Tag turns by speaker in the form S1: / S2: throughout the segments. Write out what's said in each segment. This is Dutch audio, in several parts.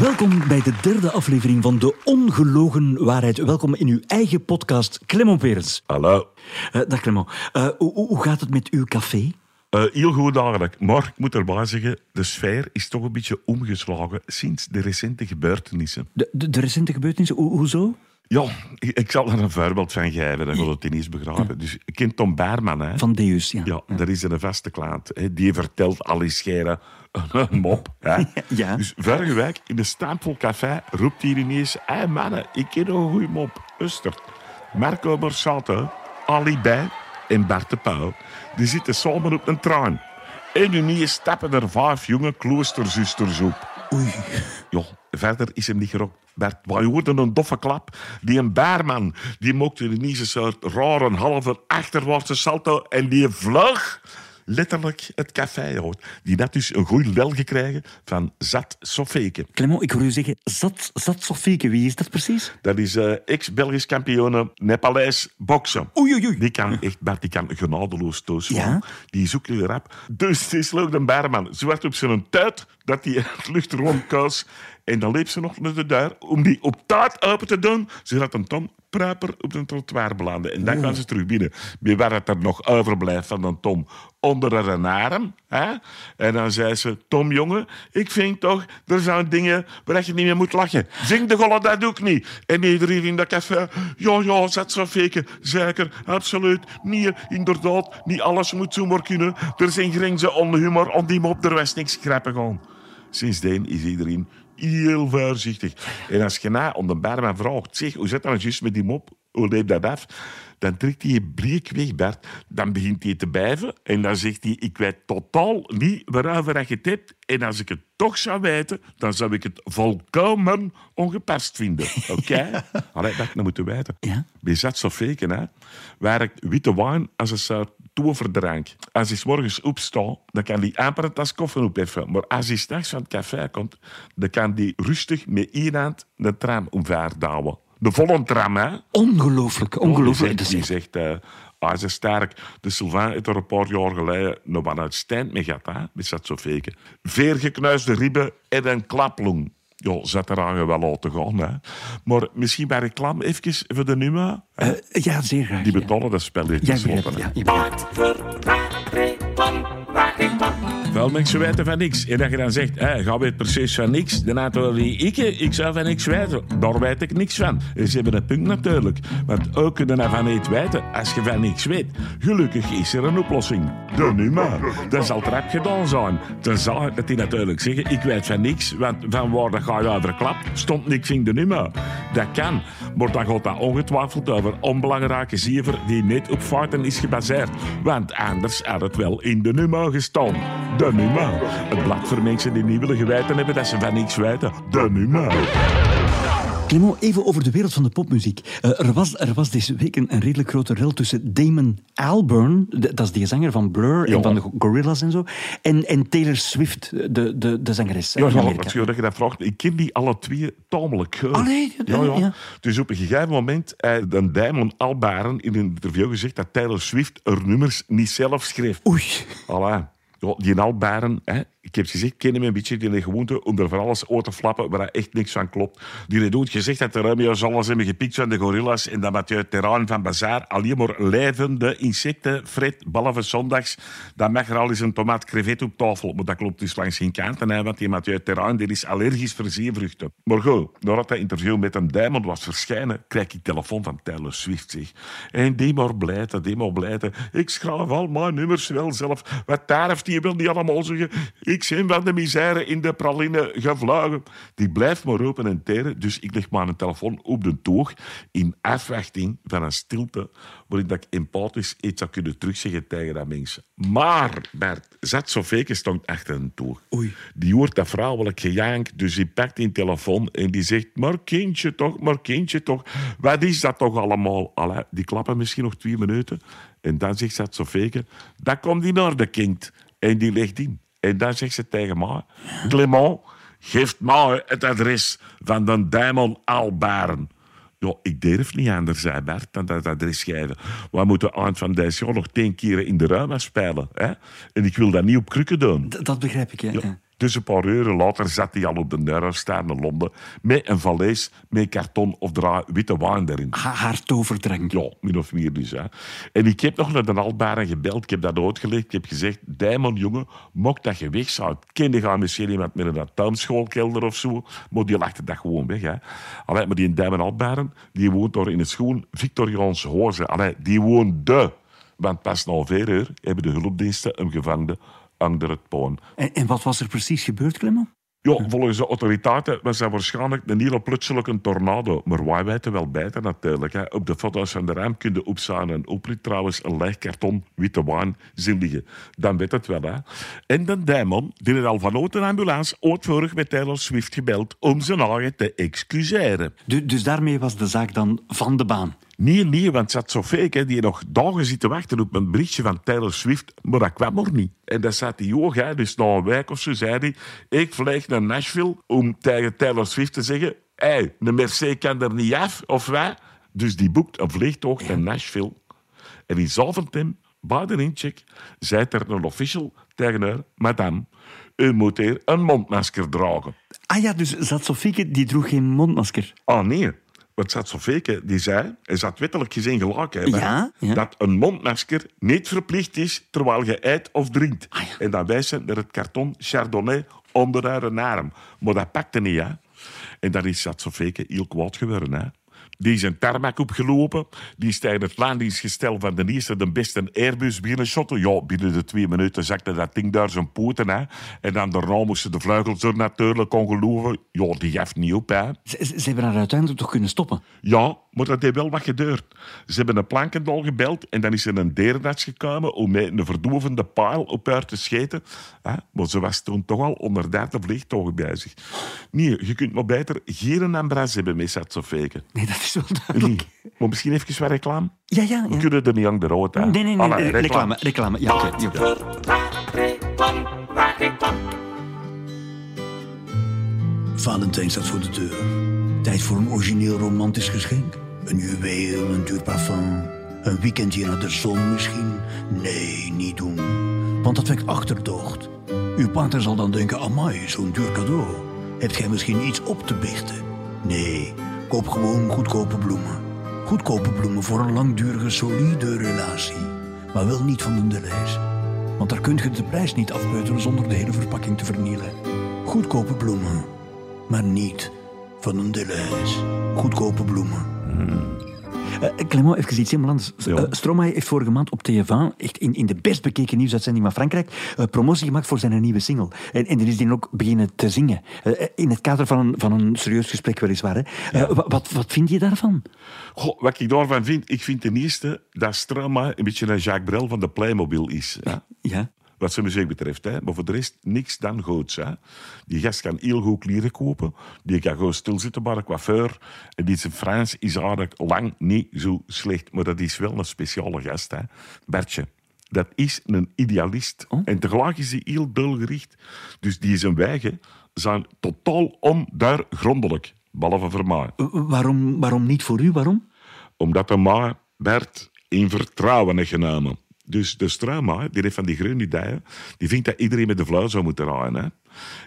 S1: Welkom bij de derde aflevering van De Ongelogen Waarheid. Welkom in uw eigen podcast, Clement Perens.
S2: Hallo.
S1: Uh, dag Clement. Uh, hoe, hoe, gaat het met uw café?
S2: Uh, heel goed eigenlijk. Maar ik moet erbij zeggen, de sfeer is toch een beetje omgeslagen sinds de recente gebeurtenissen.
S1: De, de, de recente gebeurtenissen? Ho hoezo?
S2: Ja, ik, zal er een voorbeeld van geven, dan wil het in eens begraven. Dus kent Tom Baarman, hè?
S1: Van Deus, ja.
S2: Ja, dat is een vaste klant. Hè? Die vertelt al die scheren een mop. Hè?
S1: Ja.
S2: Dus vorige week in een stapel café roept hij ineens... Hé hey, mannen, ik ken een goede mop. Uster. Marco Borsato, Ali Bij en Bart de Pauw... die zitten samen op een trein. En ineens stappen er vijf jonge kloosterzusters op.
S1: Oei.
S2: Ja, verder is hem niet gerokt. Bert, wij hoorden een doffe klap. Die een baarman, die maakte ineens een soort rare halve achterwaartse salto en die vlug letterlijk het café uit. Die had dus een goede lel gekregen van Zat Sofeke.
S1: Clement, ik hoor u zeggen Zat, Zat Sofeke. Wie is dat precies?
S2: Dat is uh, ex-Belgisch kampioen Nepalees boksen.
S1: Oei, oei, oei.
S2: Die kan echt, Bert, die kan genadeloos toeslaan.
S1: Ja?
S2: Die zoekt nu rap. Dus die sloeg de baarman zwart op zijn tuit dat hij het lucht rondkoos. En dan liep ze nog naar de deur om die op taart open te doen, zodat een Tom Pruiper op de trottoir belandde. En dan kwam ze terug binnen. Wie waar het er nog overblijft van een Tom onder een arm. Hè? En dan zei ze, Tom jongen, ik vind toch, er zijn dingen waar je niet meer moet lachen. Zing de golle, dat doe ik niet. En iedereen in dat café, ja, ja, zet zo feken. Zeker, absoluut. Niet, inderdaad, niet alles moet zomaar kunnen. Er zijn grenzen aan humor, aan die mop, er was niks grappig aan. Sindsdien is iedereen heel voorzichtig. En als je na om de barman vraagt, zeg, hoe zit dat juist met die mop? Hoe leeft dat af? Dan trekt hij je blik weg, Bert. Dan begint hij te bijven en dan zegt hij, ik weet totaal niet waarover je het hebt. En als ik het toch zou weten, dan zou ik het volkomen ongepast vinden. Oké? Okay? Allee, dat ik moeten weten.
S1: Ja?
S2: Bij zat hè? Werkt witte wijn als een soort toverdrank. Als hij morgens opstaat, dan kan hij amper tas koffie opheffen. Maar als hij s'nachts van het café komt, dan kan hij rustig met één hand de tram omvaardouwen. De volle tram, hè?
S1: Ongelooflijk, ongelooflijk.
S2: Die zegt, die zegt uh, hij is sterk. De Sylvain heeft er een paar jaar geleden nog wat uitstijnd mee gehad, hè? Met dat zo feken. Veergeknuisde ribben en een klaplong. Ja, zet er aan wel laten gaan. Hè. Maar misschien bij reclame even voor de nummer.
S1: Uh, ja, zeer graag.
S2: Die betalen dat spel heeft
S1: Ja,
S2: gesloten.
S1: begrijp,
S2: hè.
S1: ja,
S2: Veel mensen weten van niks. En dat je dan zegt, hey, ga weet precies van niks. Dan hadden we ik, ik zou van niks weten. Daar weet ik niks van. En ze hebben een punt natuurlijk. Want ook kunnen we van niet weten als je van niks weet. Gelukkig is er een oplossing. De nummer. Dat zal trap gedaan zijn. Dan zou dat hij natuurlijk zeggen, ik weet van niks. Want van waar dat ga je over klap, stond niks in de nummer. Dat kan. Maar dan gaat dat ongetwijfeld over onbelangrijke ziever die net op fouten is gebaseerd. Want anders had het wel in de nummer gestaan. De nummer. Het blad voor mensen die niet willen geweten hebben dat ze van niks weten. De nummer.
S1: Clement, even over de wereld van de popmuziek. Uh, er, was, er was deze week een, een redelijk grote rel tussen Damon Albarn, de, dat is die zanger van Blur
S2: Ja.
S1: en van de Gorillaz en zo, en, en Taylor Swift, de, de, de zangeres
S2: Ja, dat je dat vraagt. Ik ken die alle twee tamelijk goed.
S1: Allee,
S2: ja, ja.
S1: ja.
S2: Dus op een gegeven moment heeft Damon Albarn in een interview gezegd dat Taylor Swift haar nummers niet zelf schreef.
S1: Oei.
S2: Die Albarn, hè, ik heb gezegd, ken hem een beetje die gewoonte om er van alles over te flappen waar echt niks van klopt. Die ooit gezegd dat de Romeo's alles hebben gepikt van de gorillas en dat Mathieu Terrain van Bazaar alleen maar levende insecten fret, behalve zondags. Dan mag er al eens een tomaat crevet op tafel. Maar dat klopt dus langs geen kanten, want die Mathieu Terrain die is allergisch voor zeevruchten. Maar goed, nadat dat interview met een Diamond was verschijnen, krijg ik telefoon van Taylor Swift, zeg. En die maar blijten, die maar blijten. Ik schrijf al mijn nummers wel zelf. Wat daar heeft die wil niet allemaal zeggen. Ik ben van de misère in de praline gevlogen. Die blijft maar open en teren, dus ik leg maar een telefoon op de toog in afwachting van een stilte waarin dat ik empathisch iets zou kunnen terugzeggen tegen dat mensen. Maar, Bert, zat Sofeke stond achter een toog.
S1: Oei.
S2: Die hoort dat vrouwelijk gejank, dus die pakt die telefoon en die zegt, maar kindje toch, maar kindje toch, wat is dat toch allemaal? Allee, die klappen misschien nog twee minuten en dan zegt zat Sofeke, dat komt in orde, kind. En die legt in. En dan zegt ze tegen mij, Clement, geef mij het adres van de Diamond Albarn. Ja, ik durf niet anders, zei Bert, dan dat adres geven. We moeten eind van deze jaar nog tien keren in de ruimte spelen. Hè? En ik wil dat niet op krukken doen.
S1: D- dat begrijp ik, ja.
S2: Ja. Dus een paar uren later zat hij al op de Neurostaar in Londen met een valies met karton of draai witte wijn erin.
S1: Ha- haar toverdrank.
S2: Ja, min of meer dus. Hè. En ik heb nog naar de Albaren gebeld. Ik heb dat uitgelegd. Ik heb gezegd, Dijmon, jongen, mocht dat je weg zou. Kende gaan misschien iemand met een tuinschoolkelder of zo. Maar die lachte dat gewoon weg. Hè. Allee, maar die Dijmon Albaren, die woont daar in het schoon Victoriaans Hoorze. Allee, die woont de. Want pas na vier uur hebben de hulpdiensten hem gevangen onder het poon.
S1: En, en wat was er precies gebeurd, Clement?
S2: Ja, volgens de autoriteiten was dat waarschijnlijk een hele tornado. Maar wij weten wel beter natuurlijk. Hè. Op de foto's van de kun je opstaan en oprit trouwens een leeg karton witte wijn zien liggen. Dan weet het wel. Hè. En de Dijmon, die had al vanuit een ambulance uitvoerig met Taylor Swift gebeld om zijn eigen te excuseren.
S1: Du- dus daarmee was de zaak dan van de baan.
S2: Nee, nee, want zat zo fake, hè, die nog dagen zitten wachten op een berichtje van Taylor Swift, maar dat kwam er niet. En dat zat hij ook, hè, dus na een week of zo zei hij, ik vlieg naar Nashville om tegen Taylor Swift te zeggen, hé, hey, de Mercedes kan er niet af, of wij? Dus die boekt een vliegtocht naar Nashville. En in Zaventem, bij de incheck, zei er een official tegen haar, madame, u moet hier een mondmasker dragen.
S1: Ah ja, dus zat Sofieke, die droeg geen mondmasker.
S2: Ah nee, want zat Sofeke, die zei, en ze had wettelijk gezien gelijk hebben,
S1: Ja, ja.
S2: dat een mondmasker niet verplicht is terwijl je eet of drinkt.
S1: Ah,
S2: En dan wijst ze naar het karton Chardonnay onder haar arm. Maar dat pakte niet, hè. En dan is dat Sofeke heel kwaad geworden, hè. Die is een tarmac opgelopen. Die is tegen het landingsgestel van de eerste de beste Airbus binnen shotten. Ja, binnen de twee minuten zakte dat ding daar zijn poten. Hè. En dan daarna moesten de vleugels er natuurlijk ongeloven. Ja, die gaf niet op, hè.
S1: Ze, ze- hebben haar uiteindelijk toch kunnen stoppen.
S2: Ja, maar dat heeft wel wat geduurd. Ze hebben een plankendal gebeld en dan is er een dierenarts gekomen om met een verdovende paal op haar te scheten. Hè? Maar ze was toen toch al onder 30 vliegtuigen bezig. Nee, je kunt maar beter geen ambras hebben met.
S1: Nee, dat is wel
S2: Nee.
S1: duidelijk.
S2: Maar misschien even wat reclame?
S1: Ja, ja,
S2: We
S1: ja.
S2: kunnen er niet aan de rood, hè?
S1: Nee, nee, nee.
S2: Allee,
S1: eh, reclame, reclame. Ja, oké. ja.
S3: Valentijn staat voor de deur. Tijd voor een origineel romantisch geschenk. Een juweel, een duur parfum. Een weekendje naar de zon misschien. Nee, niet doen. Want dat wekt achterdocht. Uw partner zal dan denken, amai, zo'n duur cadeau. Hebt gij misschien iets op te biechten? Nee, koop gewoon goedkope bloemen. Goedkope bloemen voor een langdurige, solide relatie. Maar wel niet van de lijst. Want daar kunt je de prijs niet afpeuteren zonder de hele verpakking te vernielen. Goedkope bloemen, maar niet van een Deleuze. Goedkope bloemen.
S1: Eh, Clement, even iets helemaal anders.
S2: Ja.
S1: Eh, Stromae heeft vorige maand op TV1, echt in, in de best bekeken nieuwsuitzending van Frankrijk, eh, promotie gemaakt voor zijn nieuwe single. En, en er is die ook beginnen te zingen. In het kader van een, van een serieus gesprek, weliswaar. Hè. Wa- wat, wat vind je daarvan?
S2: Goh, wat ik daarvan vind, ik vind ten eerste dat Strama een beetje een Jacques Brel van de Playmobil is. Hè?
S1: Ja.
S2: Wat zijn muziek betreft. Hè. Maar voor de rest niks dan goots. Hè. Die gast kan heel goed kleren kopen. Die kan gewoon stilzitten bij de coiffeur. En die zijn Frans is eigenlijk lang niet zo slecht. Maar dat is wel een speciale gast. Hè. Bertje. Dat is een idealist. En tegelijk is hij heel doelgericht. Dus die zijn wijgen zijn totaal ondoorgrondelijk. Behalve voor mij.
S1: Eh, waarom, waarom niet voor u? Waarom?
S2: Omdat de ma Bert in vertrouwen heeft genomen. Dus de Struima, die heeft van die groene ideeën, die vindt dat iedereen met de vrouw zou moeten rijden. Hè.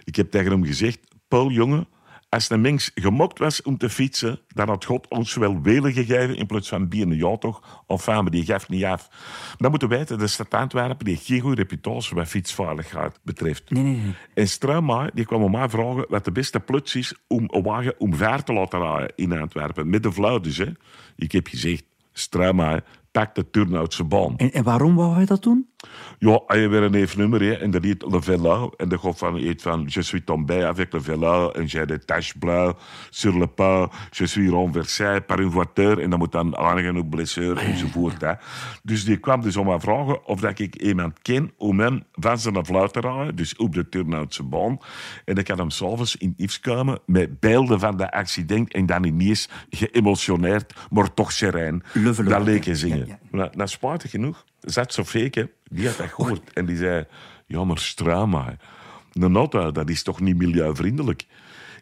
S2: Ik heb tegen hem gezegd, Paul, jongen, als een mens gemokt was om te fietsen, dan had God ons wel welen gegeven in plaats van bieren. Ja toch? Enfin, maar die geeft niet af. Dan moeten we weten, de stad Antwerpen die heeft geen goede reputatie wat fietsveiligheid betreft.
S1: Nee, nee, nee.
S2: En Struima die kwam om mij vragen wat de beste plots is om een wagen om ver te laten rijden in Antwerpen. Met de dus. Hè. Ik heb gezegd, Struima, pak de Turnhoutse baan.
S1: En, en waarom wou hij dat doen?
S2: Ja, hij heeft weer een even nummer hè, en dat heet Le Velo. En dat gaat van, heet van Je suis tombé avec le vélo en j'ai des taches bleues sur le pas. Je suis renversé par une voiture. En dat moet dan aangaan op blessure enzovoort. Hè. Dus die kwam dus om me vragen of dat ik iemand ken om hem van zijn vluit te rijden, dus op de Turnhoutse baan. En ik had hem s'avonds in Yves komen met beelden van de accident en dan ineens geëmotioneerd, maar toch sereen.
S1: Velo.
S2: Dat leek je zingen.
S1: Ja, ja.
S2: Nou, nou, spijtig genoeg zat Sofeke, die had dat gehoord. En die zei, ja, maar Strama, een auto, dat is toch niet milieuvriendelijk?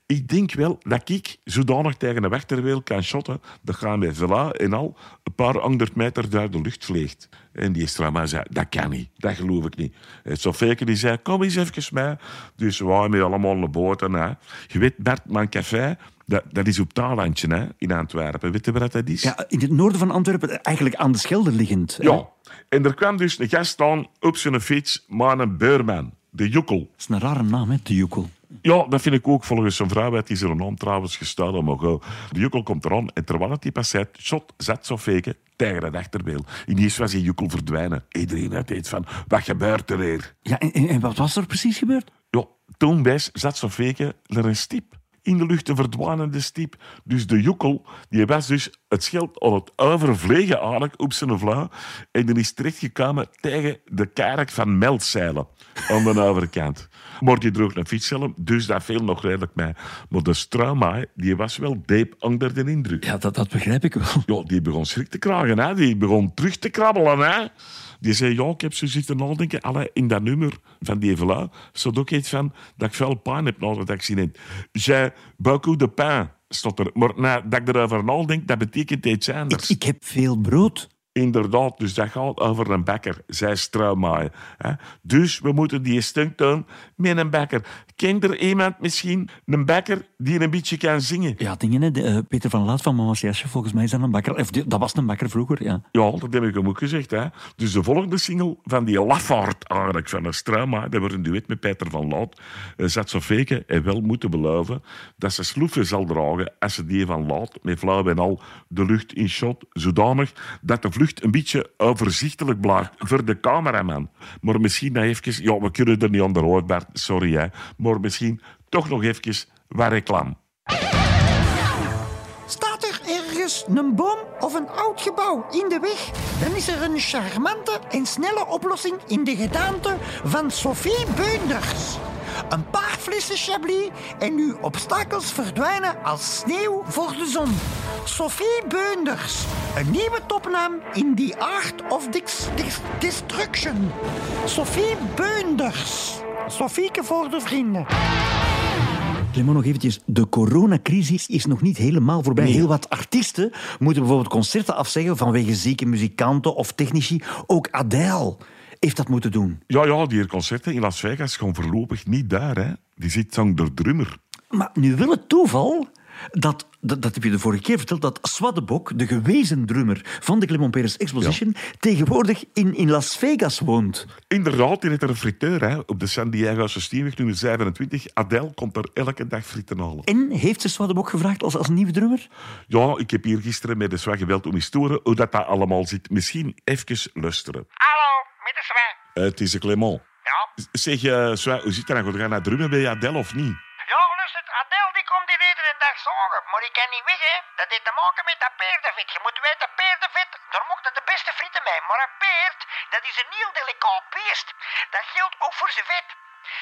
S2: Ik denk wel dat ik zodanig tegen een wechterwiel kan shotten dat gaan met villa en al een paar honderd meter door de lucht vliegt. En die Strama zei, dat kan niet, dat geloof ik niet. En Sofeke die zei, kom eens even mee. Dus we waren met allemaal naar boten. Hè. Je weet, Bert, mijn café, dat, dat is op Taalandje hè, in Antwerpen. Weet je wat dat is?
S1: Ja, in het noorden van Antwerpen, eigenlijk aan de Schelde liggend. hè?
S2: Ja. En er kwam dus een gast aan op zijn fiets, maar een beurman, de Jukkel.
S1: Dat is een rare naam, hè, de Joekel.
S2: Ja, dat vind ik ook volgens zijn vrouw. Is er een naam trouwens gestaan. Maar go. De Jukkel komt eraan en terwijl het die passeert, shot, zet zo tegen het achterbeeld. Ineens was die Jukkel verdwijnen. Iedereen had iets van, wat gebeurt er hier?
S1: Ja, en, en- wat was er precies gebeurd?
S2: Ja, toen wijs zat zo fake er een stip. In de lucht een verdwanende stip. Dus de Jukkel, die was dus het schild aan het overvliegen eigenlijk op zijn vrouw. En dan is terechtgekomen tegen de kerk van Meldzeilen aan de overkant. Maar die droeg een fietshelm, dus dat viel nog redelijk mee. Maar de Strauma, die was wel diep onder de indruk.
S1: Ja, dat, dat begrijp ik wel.
S2: Ja, die begon schrik te kragen, hè. die begon terug te krabbelen. Hè. Die zei, ja, ik heb zo zitten nadenken, allee, in dat nummer van die vla stond ook iets van dat ik veel pijn heb na het accident. J'ai beaucoup de pain, stond er. Maar nou, dat ik erover nadenk, dat betekent iets
S1: Ik,
S2: anders.
S1: ik heb veel brood.
S2: Inderdaad, dus dat gaat over een bakker, zei Straumaai. hè. Dus we moeten die stunt doen met een bakker. Kent er iemand misschien een bakker die een beetje kan zingen?
S1: Ja, dingen, hè. De, eh, Peter van Laat van Mama's Jasje, volgens mij is dat een bakker. Of, dat was een bakker vroeger, ja.
S2: Ja, dat heb ik hem ook gezegd. Hè. Dus de volgende single van die lafaard eigenlijk van een dat wordt een duet met Peter van Laat, eh, zat Sofeke en wel moeten beloven dat ze sloeven zal dragen als ze die van Laat met flauw en al de lucht in shot, zodanig dat de een beetje overzichtelijk blijft voor de cameraman. Maar misschien nog even, ja, we kunnen er niet onderhouden, Bart, sorry hè, maar misschien toch nog even wat reclame.
S4: Staat er ergens een boom of een oud gebouw in de weg, dan is er een charmante en snelle oplossing in de gedaante van Sophie Beunders. Een paar flessen Chablis en uw obstakels verdwijnen als sneeuw voor de zon. Sophie Beunders, een nieuwe topnaam in the art of dis- dis- destruction. Sophie Beunders. Sophieke voor de vrienden.
S1: Clement, nog eventjes. De coronacrisis is nog niet helemaal voorbij. Heel wat artiesten moeten bijvoorbeeld concerten afzeggen vanwege zieke muzikanten of technici. Ook Adele heeft dat moeten doen.
S2: Ja, ja, die concerten in Las Vegas gaan voorlopig niet daar. Hè. Die zit zang door drummer.
S1: Maar nu wil het toeval dat, dat, dat heb je de vorige keer verteld, dat Swaddebok, de gewezen drummer van de Clement Peres Exposition, tegenwoordig in, in Las Vegas woont.
S2: Inderdaad, die heeft er een friteur hè, op de San Diego's Steenweg nummer 27. Adele komt er elke dag frieten halen.
S1: En heeft ze Swaddebok gevraagd als, als nieuwe drummer?
S2: Ja, ik heb hier gisteren met de zwak gebeld om eens te horen hoe dat, dat allemaal zit. Misschien even luisteren.
S5: Hallo, met de zwijn.
S2: Eh, het is een Clement.
S5: Ja?
S2: Zeg, eh Zwa, hoe zit dat nou? Ga je naar drummen bij Adele of niet?
S5: Ja, luister, Adele die komt zagen. Maar die kan niet hè. Dat heeft te maken met dat paardenvet. Je moet weten, paardenvet, daar mochten de beste frieten mee. Maar een paard, dat is een heel delicaat beest. Dat geldt ook voor zijn vet.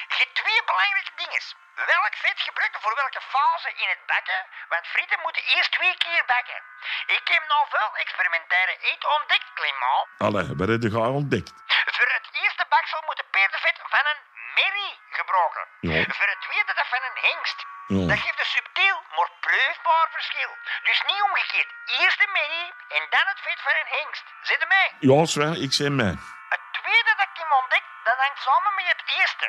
S5: Je hebt twee belangrijke dingen. Welk vet gebruik je voor welke fase in het bakken? Want frieten moeten eerst twee keer bakken. Ik heb nou veel experimenteren iets ontdekt, Clement.
S2: Allee, wat heb je al ontdekt?
S5: Voor het eerste baksel moet de paardenvet van een merrie gebroken.
S2: Ja.
S5: Voor het tweede dat van een hengst.
S2: Ja.
S5: Dat geeft een subtiel, maar proefbaar verschil. Dus niet omgekeerd. Eerst de merrie en dan het vet van een hengst. Zit er mee?
S2: Ja, Zwa, ik zei mij.
S5: Het tweede dat ik heb ontdekt, dat hangt samen met het eerste.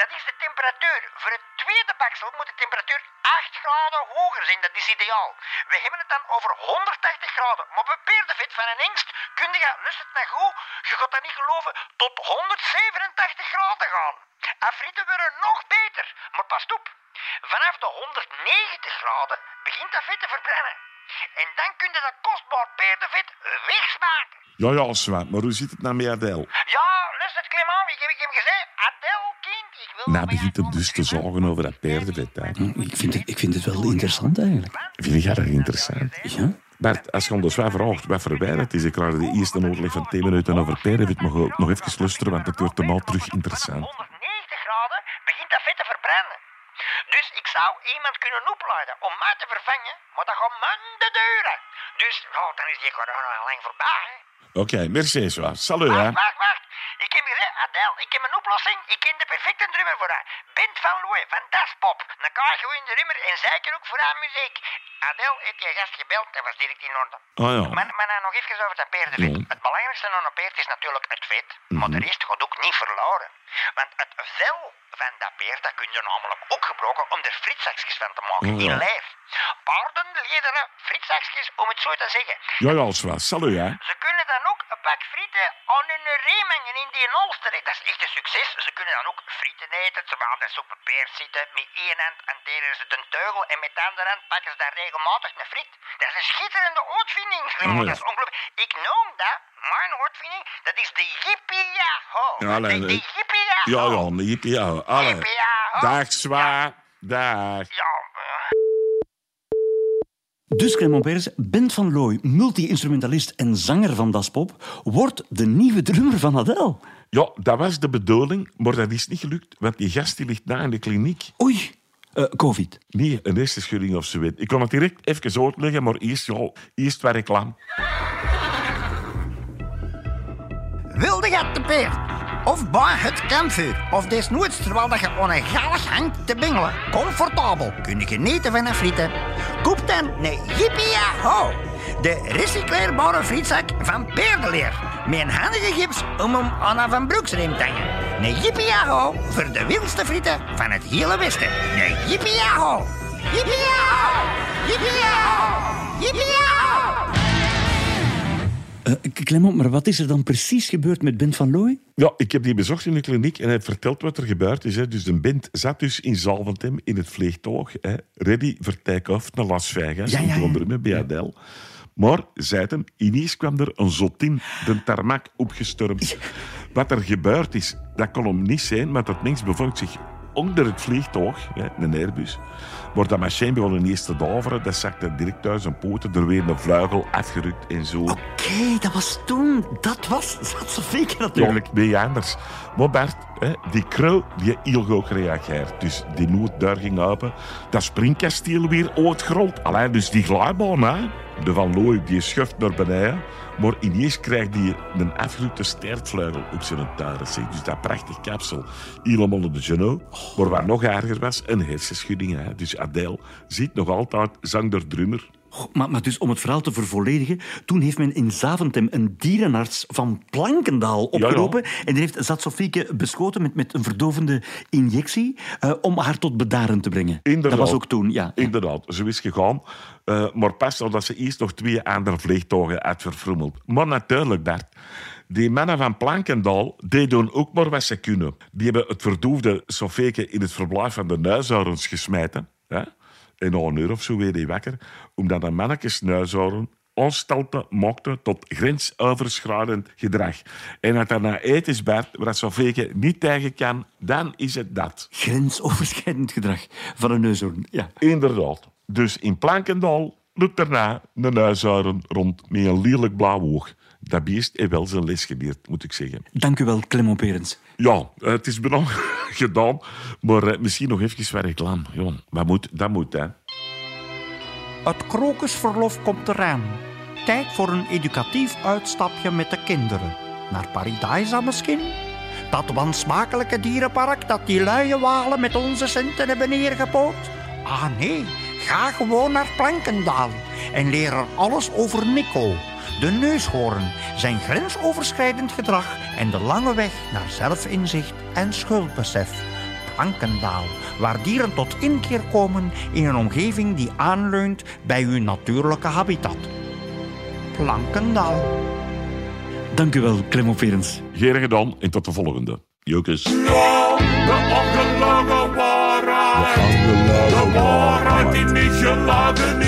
S5: Dat is de temperatuur. Voor het tweede baksel moet de temperatuur 8 graden hoger zijn. Dat is ideaal. We hebben het dan over 180 graden. Maar bij paardenvet van een hengst kun je, lust het naar goed, je gaat dat niet geloven, tot 187 graden gaan. En frieten worden nog beter. Maar pas op, vanaf de 190 graden begint dat vet te verbrennen. En dan kun je dat kostbaar paardenvet wegsmaken.
S2: Ja, ja, Zwa, maar hoe zit het nou met Adele?
S5: Ja, luister, Clement, ik heb ik heb gezegd, Adele, kind, ik wil...
S2: Nou begint het dus te zorgen over dat paardenvet. Hè.
S1: Ik vind het, ik vind het wel interessant eigenlijk.
S2: Vind jij dat interessant?
S1: Ja?
S2: Bert, als je ons zwaar vraagt wat het is, ik laat de eerste noodleg van 10 minuten over paardenvet nog, nog even luisteren, want het wordt daarna terug interessant.
S5: 190 graden begint dat vet te verbranden. Dus ik zou iemand kunnen opleiden om mij te vervangen, maar dat gaat maanden duren. Dus, nou, dan is die corona al lang voorbij.
S2: Oké, merci. Salut, hè.
S5: Wacht, wacht, wacht. Ik heb gezegd, Adel, ik heb een oplossing. Ik ken de perfecte drummer voor haar. Bent van Looy, van. Dan kan je gewoon in de drummer en zeker ook voor haar muziek. Adel heeft je gast gebeld, dat was direct in orde.
S2: Ah ja.
S5: Maar, maar nou nog even over dat paardenvet.
S2: Ja.
S5: Het belangrijkste aan een paard is natuurlijk het vet, maar de rest gaat ook niet verloren. Want het vel van dat paard, dat kun je namelijk ook gebruiken om er frietzakjes van te maken
S2: Ja.
S5: in lijf. Paardenlederen frietzakjes, om het zo te zeggen.
S2: Ja, ja, zwaar. Salut, hè.
S5: Ze kunnen dan ook een pak frieten aan hun riem hangen in die holster. Dat is echt een succes. Ze kunnen dan ook frieten eten, terwijl ze op een peer zitten. Met één hand hanteren ze de teugel en met de andere hand pakken ze daar regelmatig een friet. Dat is een schitterende uitvinding.
S2: ja.
S5: Dat is ongelooflijk. Ik noem dat, mijn uitvinding, dat is de yippie-yaho.
S2: Ja,
S5: de, de
S2: nee.
S5: yippie-yaho.
S2: Ja, ja, nee, jippie, ja. Alle.
S5: Yippie-yaho.
S2: Dag, zwaar. Dag.
S5: Ja, eh,
S1: Dus Clement Pers, Bent van Looy, multi-instrumentalist en zanger van Das Pop, wordt de nieuwe drummer van Adele.
S2: Ja, dat was de bedoeling, maar dat is niet gelukt, want die gast die ligt na in de kliniek.
S1: Oei, eh, COVID.
S2: Nee, een hersenschudding of zo. Ik kan het direct even uitleggen, maar eerst, ja, eerst waar reclame.
S4: Wilde je te peert? Of bij het kampvuur? Of desnoods terwijl dat je galg hangt te bingelen? Comfortabel kunnen genieten van een frieten? Koop dan een Yippie-Ho! De recycleerbare frietzak van Peerdeleer. Met een handige gips om hem aan een broeksriem te hangen. Een Yippie-Ho voor de wildste frieten van het hele Westen. Een Yippie-Ho! Yippie-Ho! Yippie-Ho! Yippie-Ho!
S1: Eh, Clement, maar wat is er dan precies gebeurd met Bent van Looy?
S2: Ja, ik heb die bezocht in de kliniek en hij vertelt wat er gebeurd is. Hè. Dus de band zat dus in Zalventem in het vliegtuig, hè, ready voor take-off naar Las Vegas,
S1: Ja, ja.
S2: Londen bij Adele. Maar, zei hem, ineens kwam er een zotin de tarmac opgestormd. Wat er gebeurd is, dat kon hem niet zijn, maar dat mens bevond zich onder het vliegtuig, hè, een Airbus. Maar dat machine begon ineens te daveren, dat zakte direct uit zijn poten, er weer een vleugel afgerukt en zo.
S1: Oké, dat was toen. Dat was
S2: Ja,
S1: natuurlijk.
S2: nee, anders. Maar Bert, hè, die krul die heel goed gereageerd. Dus die nood daar ging open. Dat springkasteel weer uitgerold. Alleen dus die glijbaan, hè. De Van Looy, die schuift naar beneden. Maar ineens krijgt hij een afgerukte stertvleugel op zijn zeg. Dus dat prachtig kapsel. Helemaal de genoeg. Maar wat nog erger was, een hersenschudding. Hè. Dus Adele ziet nog altijd zanger-drummer.
S1: Maar, maar dus om het verhaal te vervolledigen, toen heeft men in Zaventem een dierenarts van Plankendaal opgeroepen. En die heeft Zatsofieke beschoten met, met een verdovende injectie eh, om haar tot bedaren te brengen.
S2: Inderdaad.
S1: Dat was ook toen, ja.
S2: Inderdaad, zo is gegaan. Eh, maar pas omdat ze eerst nog twee andere vliegtuigen had verfrommeld. Maar natuurlijk, Bert. Die mannen van Plankendaal, die doen ook maar wat ze kunnen. Die hebben het verdoofde Sofeke in het verblijf van de nuishoudens gesmeten. Hè? Na een uur of zo weer die wakker. Omdat een mannetjes nuishouden onstalten maakte tot grensoverschrijdend gedrag. En dat er na eten is, Bert, waar Sofeke niet tegen kan, dan is het dat.
S1: Grensoverschrijdend gedrag van een neushoorn. Ja.
S2: Inderdaad. Dus in Plankendaal loopt daarna een huishouden rond met een lelijk blauw oog. Dat beest heeft wel zijn les geleerd, moet ik zeggen.
S1: Dank u wel, Clement Perens.
S2: Ja, eh, het is bijna gedaan. Maar eh, misschien nog even wat reclame. Ja, wat moet, dat moet, hè.
S4: Het krokusverlof komt eraan. Tijd voor een educatief uitstapje met de kinderen. Naar Paradijsa misschien? Dat wansmakelijke dierenpark dat die luie walen met onze centen hebben neergepoot? Ah nee, ga gewoon naar Plankendaal en leer er alles over Nico. De neushoorn, zijn grensoverschrijdend gedrag en de lange weg naar zelfinzicht en schuldbesef. Plankendaal, waar dieren tot inkeer komen in een omgeving die aanleunt bij hun natuurlijke habitat. Plankendaal.
S1: Dank u wel, Clement Perens.
S2: Geen gedaan en tot de volgende. Jokers.
S6: De ongelogen waarheid. De waarheid die niet geladen